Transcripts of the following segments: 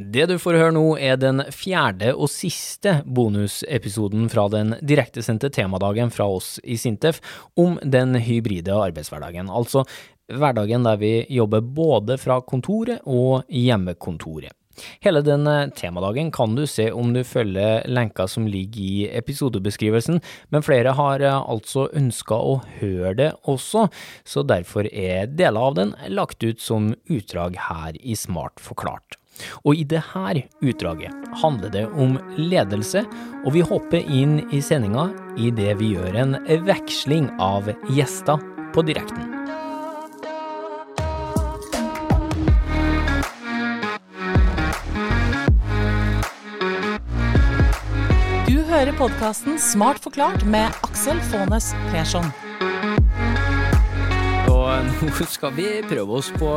Det du får høre nå er den fjerde og siste bonusepisoden fra den direktesendte temadagen fra oss i Sintef om den hybride arbeidshverdagen, altså hverdagen der vi jobber både fra kontoret og hjemmekontoret. Hele den temadagen kan du se om du følger lenka som ligger i episodebeskrivelsen, men flere har altså ønska å høre det også, så derfor er deler av den lagt ut som utdrag her i Smart forklart. Og i dette utdraget handler det om ledelse, og vi hopper inn i sendinga idet vi gjør en veksling av gjester på direkten. Du hører podkasten Smart forklart med Aksel Faanes Persson. Nå skal vi prøve oss på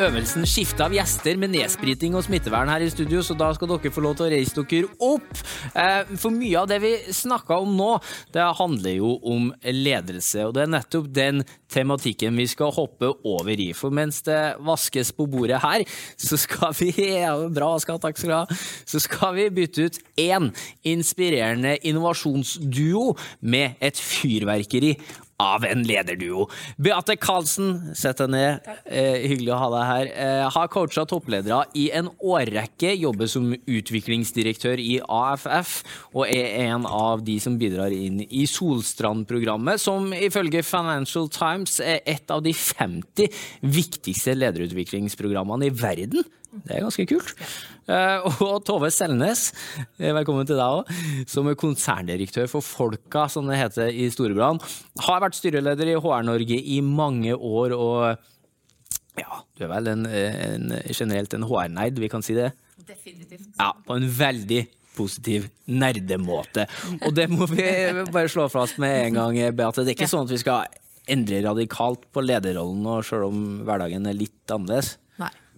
øvelsen skifte av gjester med nedspriting og smittevern her i studio, så da skal dere få lov til å reise dere opp. Eh, for mye av det vi snakka om nå, det handler jo om ledelse, og det er nettopp den tematikken vi skal hoppe over i. For mens det vaskes på bordet her, så skal vi ja, Bra vaska, takk skal du ha. Så skal vi bytte ut én inspirerende innovasjonsduo med et fyrverkeri av en lederduo. Beate Karlsen, sett deg ned. Eh, hyggelig å ha deg her. Eh, har coacha toppledere i en årrekke, jobber som utviklingsdirektør i AFF, og er en av de som bidrar inn i Solstrand-programmet, som ifølge Financial Times er et av de 50 viktigste lederutviklingsprogrammene i verden. Det er ganske kult. Uh, og Tove Selnes, velkommen til deg òg, som er konserndirektør for Folka, som det heter i Storebrand. Har vært styreleder i HR Norge i mange år, og ja, du er vel en, en, generelt en HR-nerd, vi kan si det? Definitivt. Ja, på en veldig positiv nerdemåte. Og det må vi bare slå fast med en gang, Beate. Det er ikke sånn at vi skal endre radikalt på lederrollen, og selv om hverdagen er litt annerledes.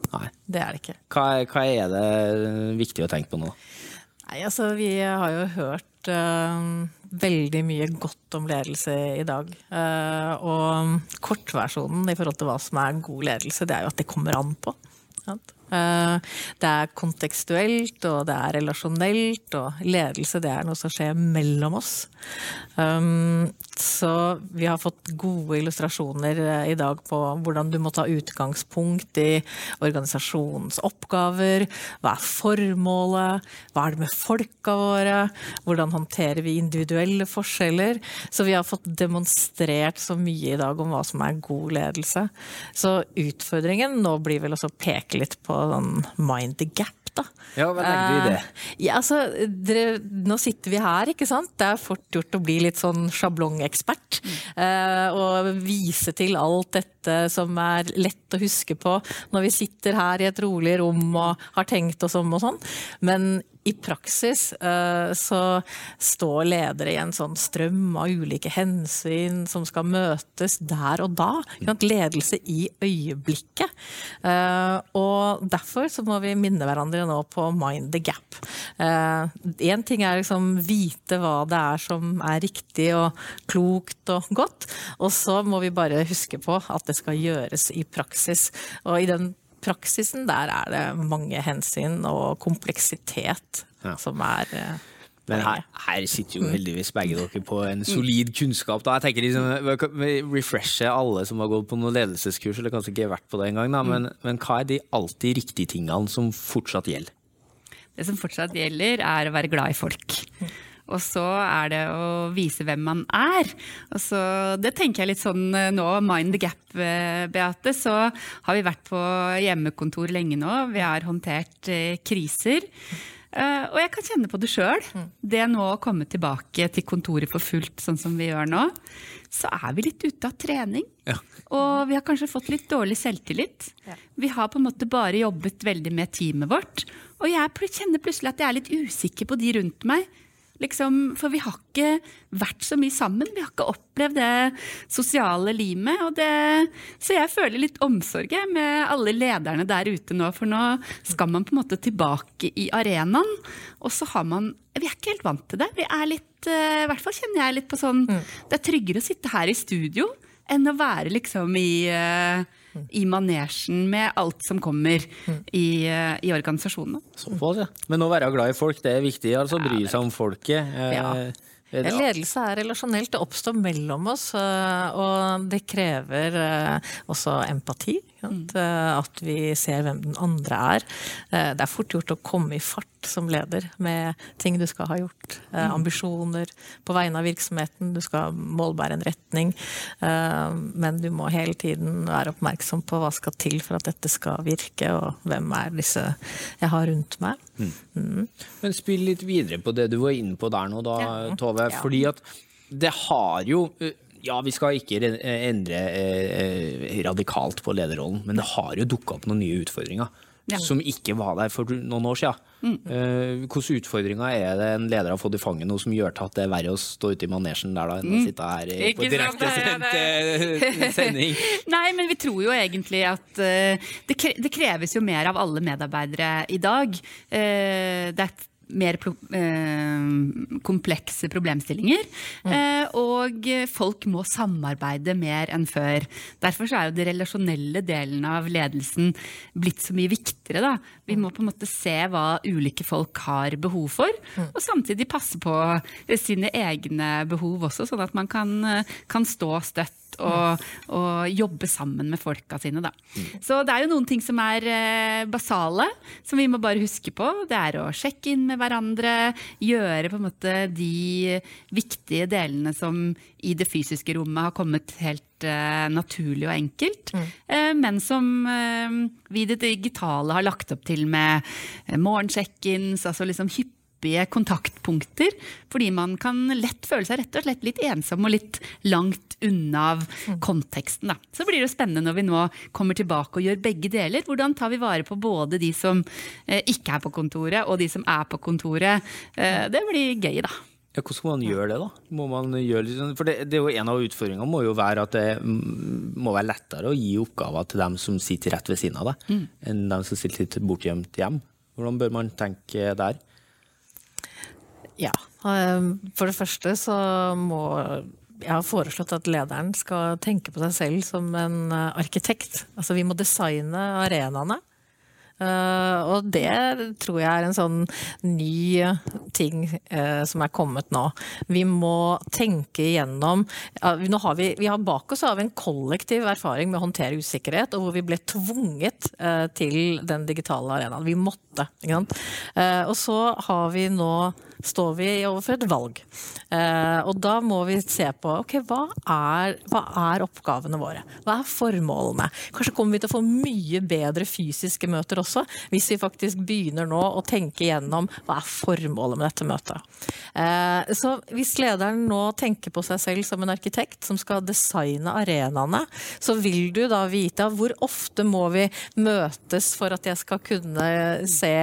Nei, det er det ikke. Hva, hva er det viktig å tenke på nå? Nei, altså Vi har jo hørt uh, veldig mye godt om ledelse i dag. Uh, og kortversjonen i forhold til hva som er god ledelse, det er jo at det kommer an på. sant? Eh, det er kontekstuelt, og det er relasjonelt, og ledelse det er noe som skjer mellom oss. Um, så vi har fått gode illustrasjoner eh, i dag på hvordan du må ta utgangspunkt i organisasjonens oppgaver. Hva er formålet? Hva er det med folka våre? Hvordan håndterer vi individuelle forskjeller? Så vi har fått demonstrert så mye i dag om hva som er god ledelse. Så utfordringen nå blir vel også å peke litt på sånn mind the gap. Da. Ja, hva legger du i det? Uh, ja, altså, dere, nå sitter vi her, ikke sant. Det er fort gjort å bli litt sånn sjablongekspert. Uh, og vise til alt dette som er lett å huske på når vi sitter her i et rolig rom og har tenkt oss om og sånn. Men i praksis eh, så står ledere i en sånn strøm av ulike hensyn som skal møtes der og da. Ledelse i øyeblikket. Eh, og derfor så må vi minne hverandre nå på mind the gap. Én ting er liksom vite hva det er som er riktig og klokt og godt, og så må vi bare huske på at det skal gjøres i praksis. Og i den praksisen, der er det mange hensyn og kompleksitet Ja. som er eh, Men her, her sitter jo heldigvis begge dere på en solid kunnskap. Da. Jeg tenker liksom, vi Refreshe alle som har gått på noen ledelseskurs, eller kanskje ikke vært på det engang, da. Men, men hva er de alltid riktige tingene som fortsatt gjelder? Det som fortsatt gjelder, er å være glad i folk. Og så er det å vise hvem man er. Og så, det tenker jeg litt sånn eh, nå, mind the gap, eh, Beate. Så har vi vært på hjemmekontor lenge nå. Vi har håndtert eh, kriser. Uh, og jeg kan kjenne på det sjøl. Det nå å komme tilbake til kontoret for fullt, sånn som vi gjør nå, så er vi litt ute av trening. Ja. Og vi har kanskje fått litt dårlig selvtillit. Vi har på en måte bare jobbet veldig med teamet vårt. Og jeg kjenner plutselig at jeg er litt usikker på de rundt meg. Liksom, for vi har ikke vært så mye sammen. Vi har ikke opplevd det sosiale limet. Og det, så jeg føler litt omsorg med alle lederne der ute nå. For nå skal man på en måte tilbake i arenaen. Og så har man Vi er ikke helt vant til det. Vi er litt, eh, I hvert fall kjenner jeg litt på sånn Det er tryggere å sitte her i studio enn å være liksom i eh, i manesjen med alt som kommer i, eh, i organisasjonene. Såpass, ja. Men å være glad i folk, det er viktig. altså Bry seg om folket. Eh, Ja. eh, Ja, Ledelse er relasjonelt, det oppstår mellom oss, øh, og det krever også empati. Sant? Øh, At vi ser hvem den andre er. Eh, Det er fort gjort å komme i fart som leder med ting du skal ha gjort. eh, Ambisjoner på vegne av virksomheten, du skal målbære en retning. eh, Men du må hele tiden være oppmerksom på hva skal til for at dette skal virke, og hvem er disse jeg har rundt meg. Men spill litt videre på det du var inne på der nå, da, Ja. Tove. Ja. Fordi at det har jo eh, Ja, vi skal ikke endre eh, eh, radikalt på lederrollen, men det har jo dukka opp noen nye utfordringer. Ja. Som ikke var der for noen år siden. Eh, hvilke utfordringer er det en leder har fått i fanget nå som gjør til at det er verre å stå ute i manesjen der da, enn å sitte her i- på er direktesendt eh, sending? Nei, men vi tror jo egentlig at eh, det, kre det kreves jo mer av alle medarbeidere i dag. Eh, det er mer pro eh, komplekse problemstillinger. Eh, og folk må samarbeide mer enn før. Derfor så er jo det relasjonelle delen av ledelsen blitt så mye viktigere. Da. Vi må på en måte se hva ulike folk har behov for, og samtidig passe på sine egne behov også, sånn at man kan, eh, kan stå støtt og, og jobbe sammen med folka sine. Da. Så det er jo noen ting som er eh, basale, som vi må bare huske på. Det er å sjekke inn med hverandre, gjøre på en måte de viktige delene som i det fysiske rommet har kommet helt eh, naturlig og enkelt, eh, men som vi i det digitale har lagt opp til med morgensjekkins, altså liksom hyppige kontaktpunkter, fordi man kan lett føle seg rett og slett litt ensom og litt langt unna av konteksten. Da. Så blir det spennende når vi nå kommer tilbake og gjør begge deler. Hvordan tar vi vare på både de som eh, ikke er på kontoret, og de som er på kontoret? Eh, det blir gøy, da. Ja, hvordan må man gjøre det, da? Må man gjøre litt sånn- for det, det er jo En av utfordringene må jo være at det mm, må være lettere å gi oppgaver til dem som sitter rett ved siden av deg, enn dem som sitter bortgjemt hjem. Hvordan bør man tenke der? Ja. eh, For det første så må jeg har foreslått at lederen skal tenke på seg selv som en eh, arkitekt. Altså vi må designe arenaene. Eh, og det tror jeg er en sånn ny ting eh, som er kommet nå. Vi må tenke igjennom nå har vi, vi har Bak oss har vi en kollektiv erfaring med å håndtere usikkerhet, og hvor vi ble tvunget eh, til den digitale arenaen. Vi måtte. Ikke sant? Og så har vi nå står vi overfor et valg. Eh, og da må vi se på ok, hva er, hva er oppgavene våre? Hva er formålene? Kanskje kommer vi til å få mye bedre fysiske møter også, hvis vi faktisk begynner nå å tenke igjennom hva er formålet med dette møtet. Eh, så hvis lederen nå tenker på seg selv som en arkitekt som skal designe arenaene, så vil du da vite hvor ofte må vi møtes for at jeg skal kunne se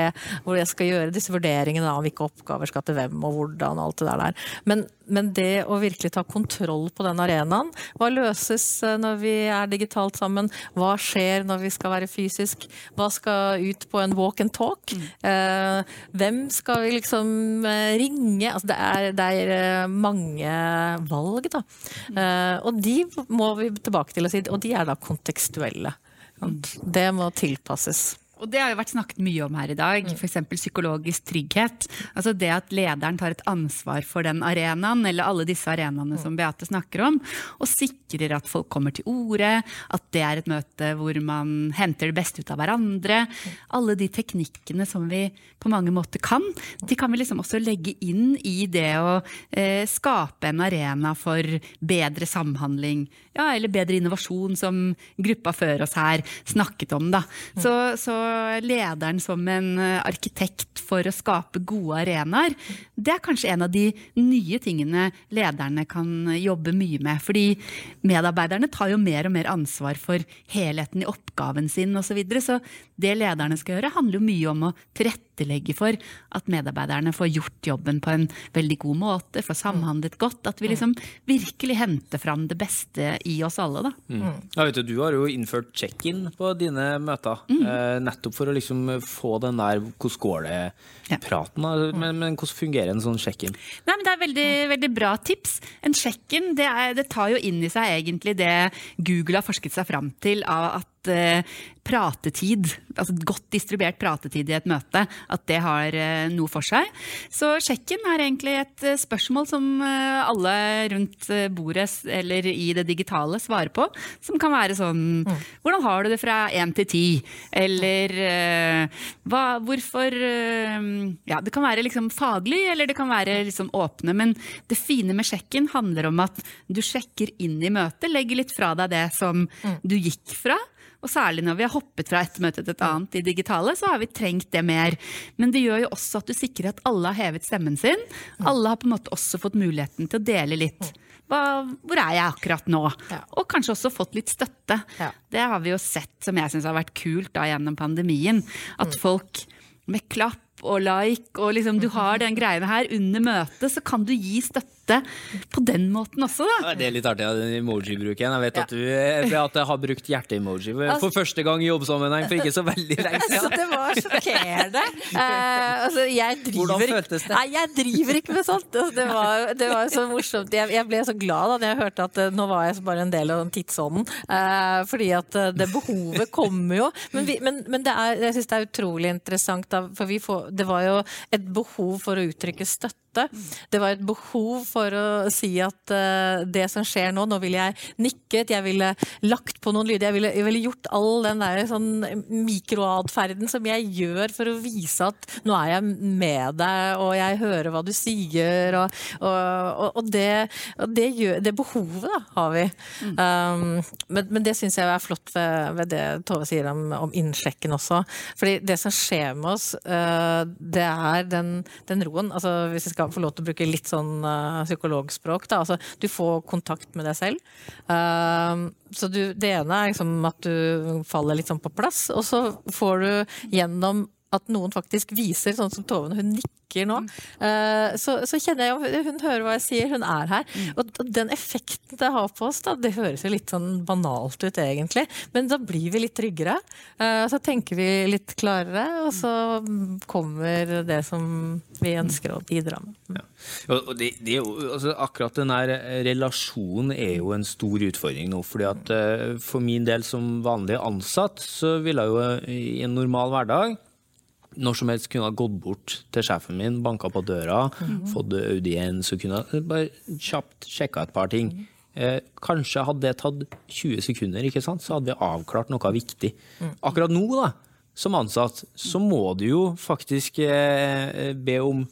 hvor jeg skal gjøre disse vurderingene av hvilke oppgaver skal til hvem og hvordan og alt det der. Men, men det å virkelig ta kontroll på den arenaen, hva løses eh, når vi er digitalt sammen? Hva skjer når vi skal være fysisk? Hva skal ut på en walk and talk? Eh, hvem skal vi liksom eh, ringe? Altså det er, det er mange valg, da. Eh, og de må vi tilbake til å si, og de er da kontekstuelle. Det må tilpasses. Og det har jo vært snakket mye om her i dag, f.eks. psykologisk trygghet. Altså det at lederen tar et ansvar for den arenaen, eller alle disse arenaene som Beate snakker om, og sikrer at folk kommer til orde, at det er et møte hvor man henter det beste ut av hverandre. Alle de teknikkene som vi på mange måter kan, de kan vi liksom også legge inn i det å eh, skape en arena for bedre samhandling, ja, eller bedre innovasjon, som gruppa før oss her snakket om. Da. Så, så lederen som en eh, arkitekt for å skape gode arenaer, det er kanskje en av de nye tingene lederne kan jobbe mye med. Fordi medarbeiderne tar jo mer og mer ansvar for helheten i oppgaven sin osv. Så, så det lederne skal gjøre, handler jo mye om å tilrettelegge for at medarbeiderne får gjort jobben på en veldig god måte, får samhandlet godt. At vi liksom virkelig henter fram det beste i oss alle, da. Ja, vet du, du har jo innført check-in på dine møter, eh, nettopp for å liksom få den der 'hvordan går det'-praten. Ja. Men, men hvordan fungerer en sånn check-in? Nei, men Det er veldig, veldig bra tips. En check-in det, det tar jo inn i seg egentlig det Google har forsket seg fram til av at at eh, pratetid, altså godt distribuert pratetid i et møte, at det har eh, noe for seg. Så sjekken er egentlig et eh, spørsmål som alle rundt bordet eller i det digitale svarer på. Som kan være sånn Hvordan har du det fra én til ti? Eller hva, hvorfor Ja, det kan være liksom faglig, eller det kan være liksom åpne. Men det fine med sjekken handler om at du sjekker inn i møtet, legger litt fra deg det som du gikk fra. Og særlig når vi har hoppet fra et møte til et annet i digitale, så har vi trengt det mer. Men det gjør jo også at du sikrer at alle har hevet stemmen sin. Alle har på en måte også fått muligheten til å dele litt. Hva, hvor er jeg akkurat nå? Ja. Og kanskje også fått litt støtte. Ja. Det har vi jo sett som jeg syns har vært kult da gjennom pandemien. At folk med klapp og like og liksom du har den greiene her under møtet, så kan du gi støtte på den måten også, da. Ja, Det er litt artig, den emoji-bruken. Jeg vet Ja. at du eh, Beate, har brukt hjerte-emoji for første gang i jobbsammenheng for ikke så veldig lenge siden. Altså, det var sjokkerende. Uh, altså, jeg driver Hvordan føltes det? Nei, jeg driver ikke med sånt. Altså, det, var, det var så morsomt. Jeg, jeg ble så glad da når jeg hørte at eh, nå var jeg bare en del av den tidsånden. Uh, fordi at eh, det behovet kommer jo. Men, vi, men, men det er, jeg syns det er utrolig interessant, da, for vi får, det var jo et behov for å uttrykke støtte. Det var et behov for å si at uh, det som skjer nå, nå ville jeg nikket, jeg ville lagt på noen lyder, jeg ville, jeg ville gjort all den der sånn mikroatferden som jeg gjør for å vise at nå er jeg med deg, og jeg hører hva du sier, og, og, og, det, det, gjør, det behovet da, har vi. Um, men, men det syns jeg er flott ved, ved det Tove sier om, om innsjekken også. Fordi det som skjer med oss, uh, det er den, den roen. Altså, hvis jeg skal få lov til å bruke litt sånn uh, psykologspråk, da. Altså, du får kontakt med deg selv. Uh, så du, det ene er liksom at du faller litt sånn på plass, og så får du gjennom at noen faktisk viser, sånn som Tove hun nikker nå, eh, så, så kjenner jeg jo Hun hører hva jeg sier, hun er her. Og og den effekten det har på oss, da, det høres jo litt sånn banalt ut egentlig, men da blir vi litt tryggere. Eh, Så tenker vi litt klarere, og så kommer det som vi ønsker å bidra med. Ja. og det, det jo, altså, akkurat den her relasjonen er jo en stor utfordring nå. fordi at eh, For min del som vanlig ansatt, så ville jeg jo i en normal hverdag når som helst kunne ha gått bort til sjefen min, banka på døra, fått audiens og kunne bare kjapt sjekka et par ting. Eh, kanskje hadde det tatt 20 sekunder, ikke sant? så hadde vi avklart noe viktig. Akkurat nå, da, som ansatt, så må du jo faktisk eh, be om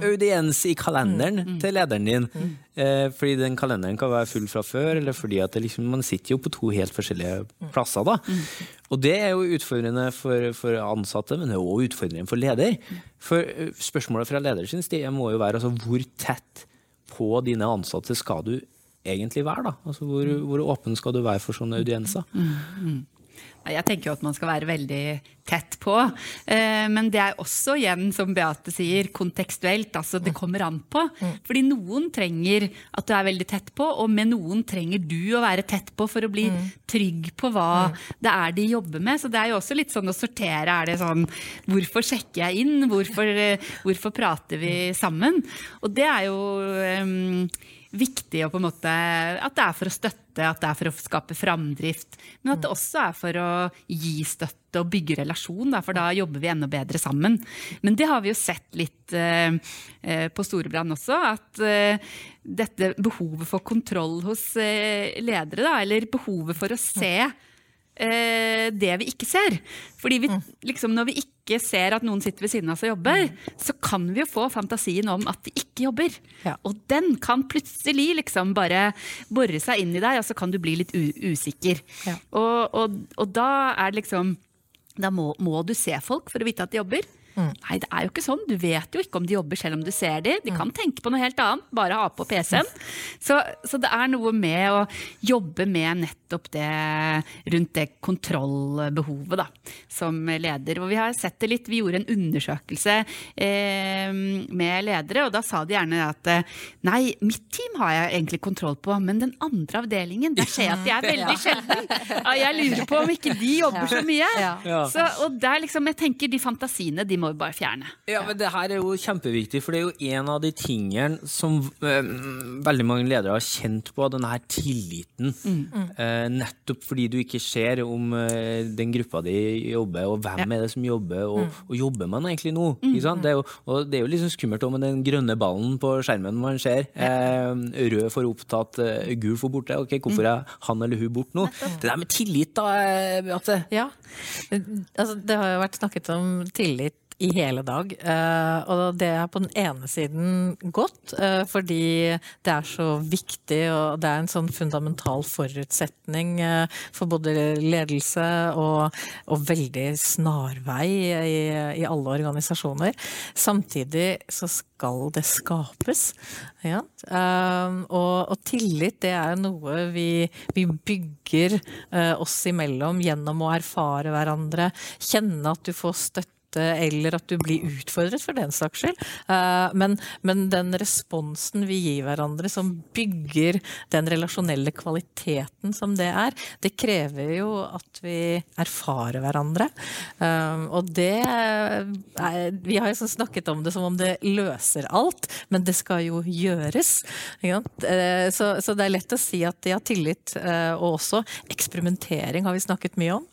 audiens i kalenderen til lederen din. Eh, fordi den kalenderen kan være full fra før, eller fordi at det liksom, man sitter jo på to helt forskjellige plasser. da. Og det er jo utfordrende for, for ansatte, men det er også utfordrende for leder. For eh, spørsmålet fra leders side må jo være altså, hvor tett på dine ansatte skal du egentlig være? da? Altså, hvor, hvor åpen skal du være for sånne audienser? Nei, Jeg tenker jo at man skal være veldig tett på. Eh, Men det er også igjen, som Beate sier, kontekstuelt. Altså det kommer an på. Fordi noen trenger at du er veldig tett på, og med noen trenger du å være tett på for å bli trygg på hva det er de jobber med. Så det er jo også litt sånn å sortere. Er det sånn Hvorfor sjekker jeg inn? Hvorfor, eh, hvorfor prater vi sammen? Og det er jo em, viktig å på en måte, at det er for å støtte, at det er for å skape framdrift. Men at det også er for å gi støtte og bygge relasjon, for da jobber vi enda bedre sammen. Men det har vi jo sett litt eh, eh, på Storebrand også, at eh, dette behovet for kontroll hos ledere, da, eller behovet for å se det vi ikke ser. Fordi vi, liksom, når vi ikke ser at noen sitter ved siden av oss og jobber, så kan vi jo få fantasien om at de ikke jobber. Ja. Og den kan plutselig liksom bare bore seg inn i deg, og så kan du bli litt usikker. Ja. Og, og, og da er det liksom Da må, må du se folk for å vite at de jobber. Nei, det er jo ikke sånn. Du vet jo ikke om de jobber selv om du ser dem. De kan tenke på noe helt annet, bare ha på PC-en. Så, så det er noe med å jobbe med nettopp det rundt det kontrollbehovet, da, som leder. Og vi har sett det litt. Vi gjorde en undersøkelse eh, med ledere, og da sa de gjerne at eh, nei, mitt team har jeg egentlig kontroll på, men den andre avdelingen, der ser jeg at de er veldig sjelden. Ja, jeg lurer på om ikke de jobber så mye. Så, og der liksom, jeg tenker De fantasiene de må vi bare fjerne. Ja, men Det her er jo kjempeviktig, for det er jo en av de tingene som eh, veldig mange ledere har kjent på, den her tilliten. Eh, nettopp fordi du ikke ser om eh, den gruppa di jobber, og hvem er det som jobber, og, og jobber man egentlig nå? Ikke sant? Det er jo, og det er jo sånn skummelt med den grønne ballen på skjermen man ser. Eh, rød for opptatt, gul for borte. Ok, Hvorfor er han eller hun borte nå? Det der med tillit, da, Beate. Ja. Altså, det har jo vært snakket om tillit i hele dag. eh, og det er på den ene siden godt, eh, fordi det er så viktig, og det er en sånn fundamental forutsetning eh, for både ledelse og, og veldig snarvei i, i alle organisasjoner. Samtidig så skal det skapes. Ja. Og, og tillit det er noe vi, vi bygger oss imellom gjennom å erfare hverandre, kjenne at du får støtte eller at du blir utfordret, for den saks skyld. Eh, Men, men den responsen vi gir hverandre, som bygger den relasjonelle kvaliteten som det er, det krever jo at vi erfarer hverandre. Eh, Og det Vi har jo snakket om det som om det løser alt, men det skal jo gjøres. Eh, Så, så det er lett å si at de har tillit og også eksperimentering har vi snakket mye om.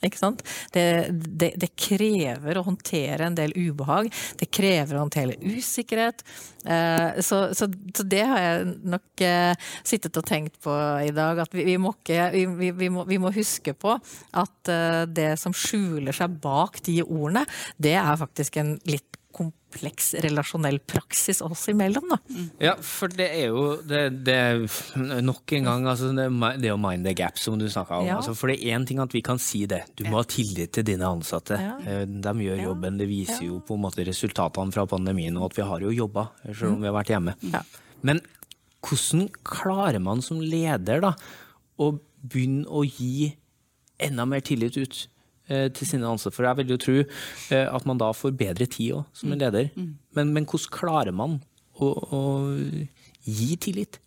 Det, det, det krever å håndtere en del ubehag. Det krever å håndtere usikkerhet. Eh, Så, så, så det har jeg nok eh, sittet og tenkt på i dag. At vi, vi, må, ikke, vi, må, vi må huske på at eh, det som skjuler seg bak de ordene, det er faktisk en litt kompleks relasjonell praksis oss imellom. Da. Ja, for det er jo det, det er nok en gang altså det, er det å mind the gap, som du snakka om. Ja. Altså, for det er én ting at vi kan si det. Du må ha tillit til dine ansatte. Ja. Eh, De gjør jobben. Det viser jo på en måte resultatene fra pandemien, og at vi har jo jobba, selv om vi har vært hjemme. Ja. Men hvordan klarer man som leder da å begynne å gi enda mer tillit ut til sine? For jeg vil jo tro eh, at man da får bedre tid òg, som en leder. Men, men hvordan klarer man å, å gi tillit?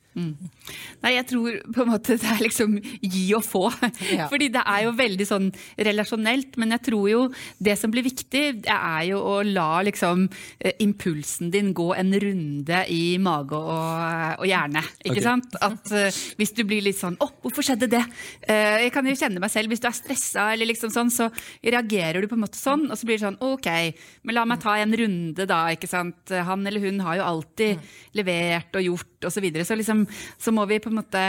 Nei, jeg tror på en måte det er liksom gi og få. Ja. Fordi det er jo veldig sånn relasjonelt. Men jeg tror jo det som blir viktig, det er jo å la liksom eh, impulsen din gå en runde i mage og, og hjerne. Ikke okay. sant? At uh, hvis du blir litt sånn 'Å, hvorfor skjedde det?' Uh, jeg kan jo kjenne meg selv. Hvis du er stressa eller liksom sånn, så reagerer du på en måte sånn. Og så blir det sånn 'OK, men la meg ta en runde, da'. ikke sant? Han eller hun har jo alltid levert og gjort og så videre. Så liksom, så må vi på en måte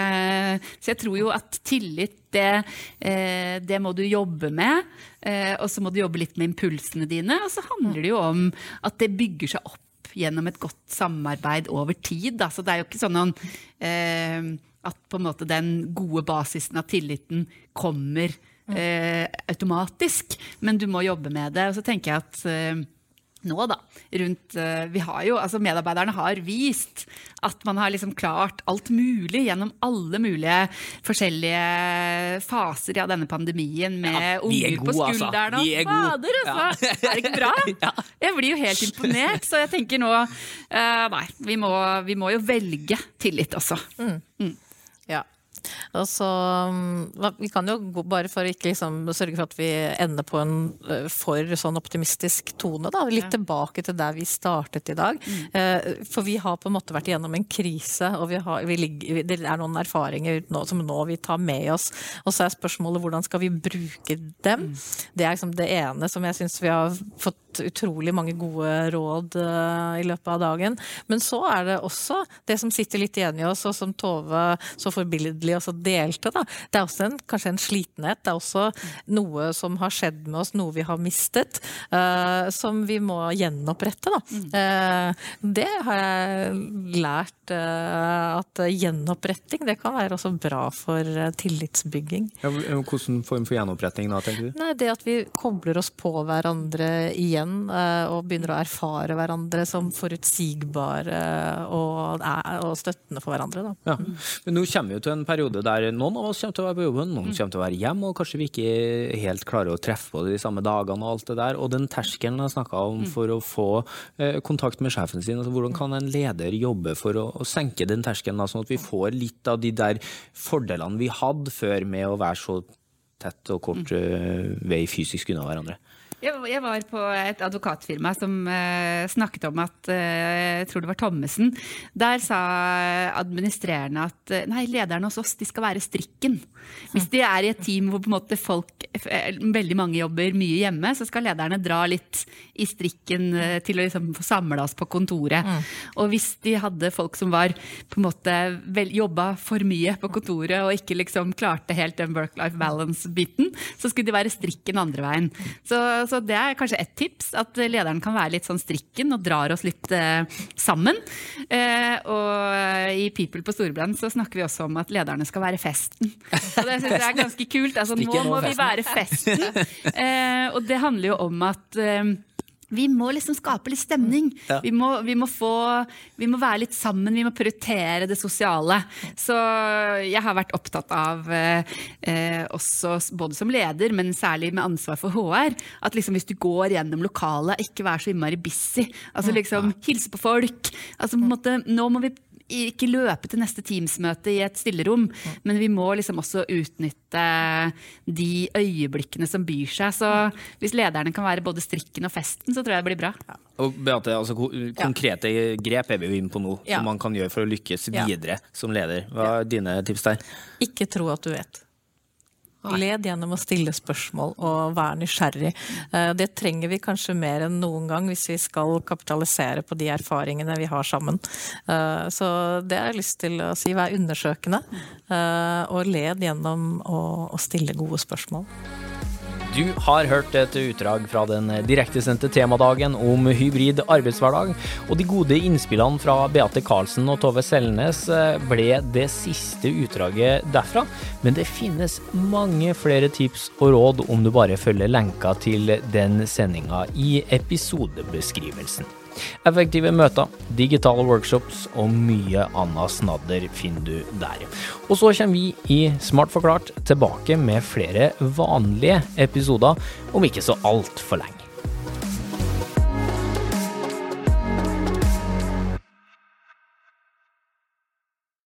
Så jeg tror jo at tillit, det, eh, det må du jobbe med. Eh, og så må du jobbe litt med impulsene dine. Og så handler det jo om at det bygger seg opp gjennom et godt samarbeid over tid. Da. Så det er jo ikke sånn noen, eh, at på en måte den gode basisen av tilliten kommer eh, automatisk, men du må jobbe med det. Og så tenker jeg at eh, nå da, rundt eh, vi har jo, altså Medarbeiderne har vist at man har liksom klart alt mulig gjennom alle mulige forskjellige faser av denne pandemien med Ja, er unger på gode, altså. skulderen. Vi er gode. Fader, altså! Er det ikke bra? Jeg blir jo helt imponert, så jeg tenker nå uh, Nei, vi må, vi må jo velge tillit også. Ja. Og så, mm, vi kan jo gå, bare for å ikke liksom sørge for at vi ender på en eh, for sånn optimistisk tone, da. Litt tilbake til der vi startet i dag. Eh, For vi har på en måte vært igjennom en krise, og vi har, vi ligger, det er noen erfaringer nå, som nå vi tar med oss. Og så er spørsmålet hvordan skal vi bruke dem? Det er liksom det ene som jeg syns vi har fått utrolig mange gode råd uh, i løpet av dagen. Men så er det også det som sitter litt igjen i oss, og som Tove så forbilledlig også delte. Da. Det er også en, kanskje en slitenhet. Det er også noe som har skjedd med oss, noe vi har mistet, uh, som vi må gjenopprette. Da. Uh, det har jeg lært at gjenoppretting det kan være også bra for tillitsbygging. Ja, Hvilken form for gjenoppretting da, tenker du? Nei, det at vi kobler oss på hverandre igjen eh, og begynner å erfare hverandre som forutsigbare og, og støttende for hverandre. Ja. Men nå kommer vi til en periode der noen av oss kommer til å være på jobben, noen kommer til å være hjemme, og kanskje vi ikke helt klarer å treffe på de samme dagene og alt det der. Og den terskelen jeg snakka om for å få eh, kontakt med sjefen sin, altså hvordan kan en leder jobbe for å, å senke den terskelen, sånn at vi får litt av de der fordelene vi hadde før med å være så tett og kort eh, vei fysisk unna hverandre? Jeg, var på et advokatfirma som eh, snakket om at eh, Jeg tror det var Thommessen. Der sa administrerende at eh, nei, lederne hos oss de skal være strikken. Hvis de er i et team hvor på en måte folk, veldig mange jobber mye hjemme, så skal lederne dra litt i strikken til å liksom få samla oss på kontoret. Og hvis de hadde folk som var på en måte vel, jobba for mye på kontoret og ikke liksom klarte helt den work-life balance-biten, så skulle de være strikken andre veien. Så, så det er kanskje ett tips, at lederen kan være litt sånn strikken og drar oss litt eh, sammen. Eh, og i People på Storebrand så snakker vi også om at lederne skal være festen. Og det syns jeg er ganske kult. Altså, nå må vi være festen. Eh, og det handler jo om at eh, vi må liksom skape litt stemning. Ja. Vi, må, vi, må få, vi må være litt sammen, vi må prioritere det sosiale. Så jeg har vært opptatt av, eh, eh, også både som leder, men særlig med ansvar for HR, at liksom hvis du går gjennom lokalet, ikke vær så innmari busy. Altså liksom hilse på folk. Altså på en måte, nå må vi ikke løpe til neste Teams-møte i et stillerom, men vi må liksom også utnytte de øyeblikkene som byr seg. Så hvis lederne kan være både strikken og festen, så tror jeg det blir bra. Og Beate, altså, Konkrete konkrete grep er vi jo inne på nå, Ja. som man kan gjøre for å lykkes Ja. videre som leder. Hva er dine tips der? Ikke tro at du vet. Led gjennom å stille spørsmål og være nysgjerrig. Eh, Det trenger vi kanskje mer enn noen gang hvis vi skal kapitalisere på de erfaringene vi har sammen. Eh, Så det har jeg lyst til å si. Vær undersøkende, eh, og led gjennom å stille gode spørsmål. Du har hørt et utdrag fra den direktesendte temadagen om hybrid arbeidshverdag, og de gode innspillene fra Beate Karlsen og Tove Selnes eh, ble det siste utdraget derfra. Men det finnes mange flere tips og råd om du bare følger lenka til den sendinga i episodebeskrivelsen. Effektive møter, digitale workshops og mye annet snadder finner du der. Og så kommer vi i Smart forklart tilbake med flere vanlige episoder om ikke så altfor lenge.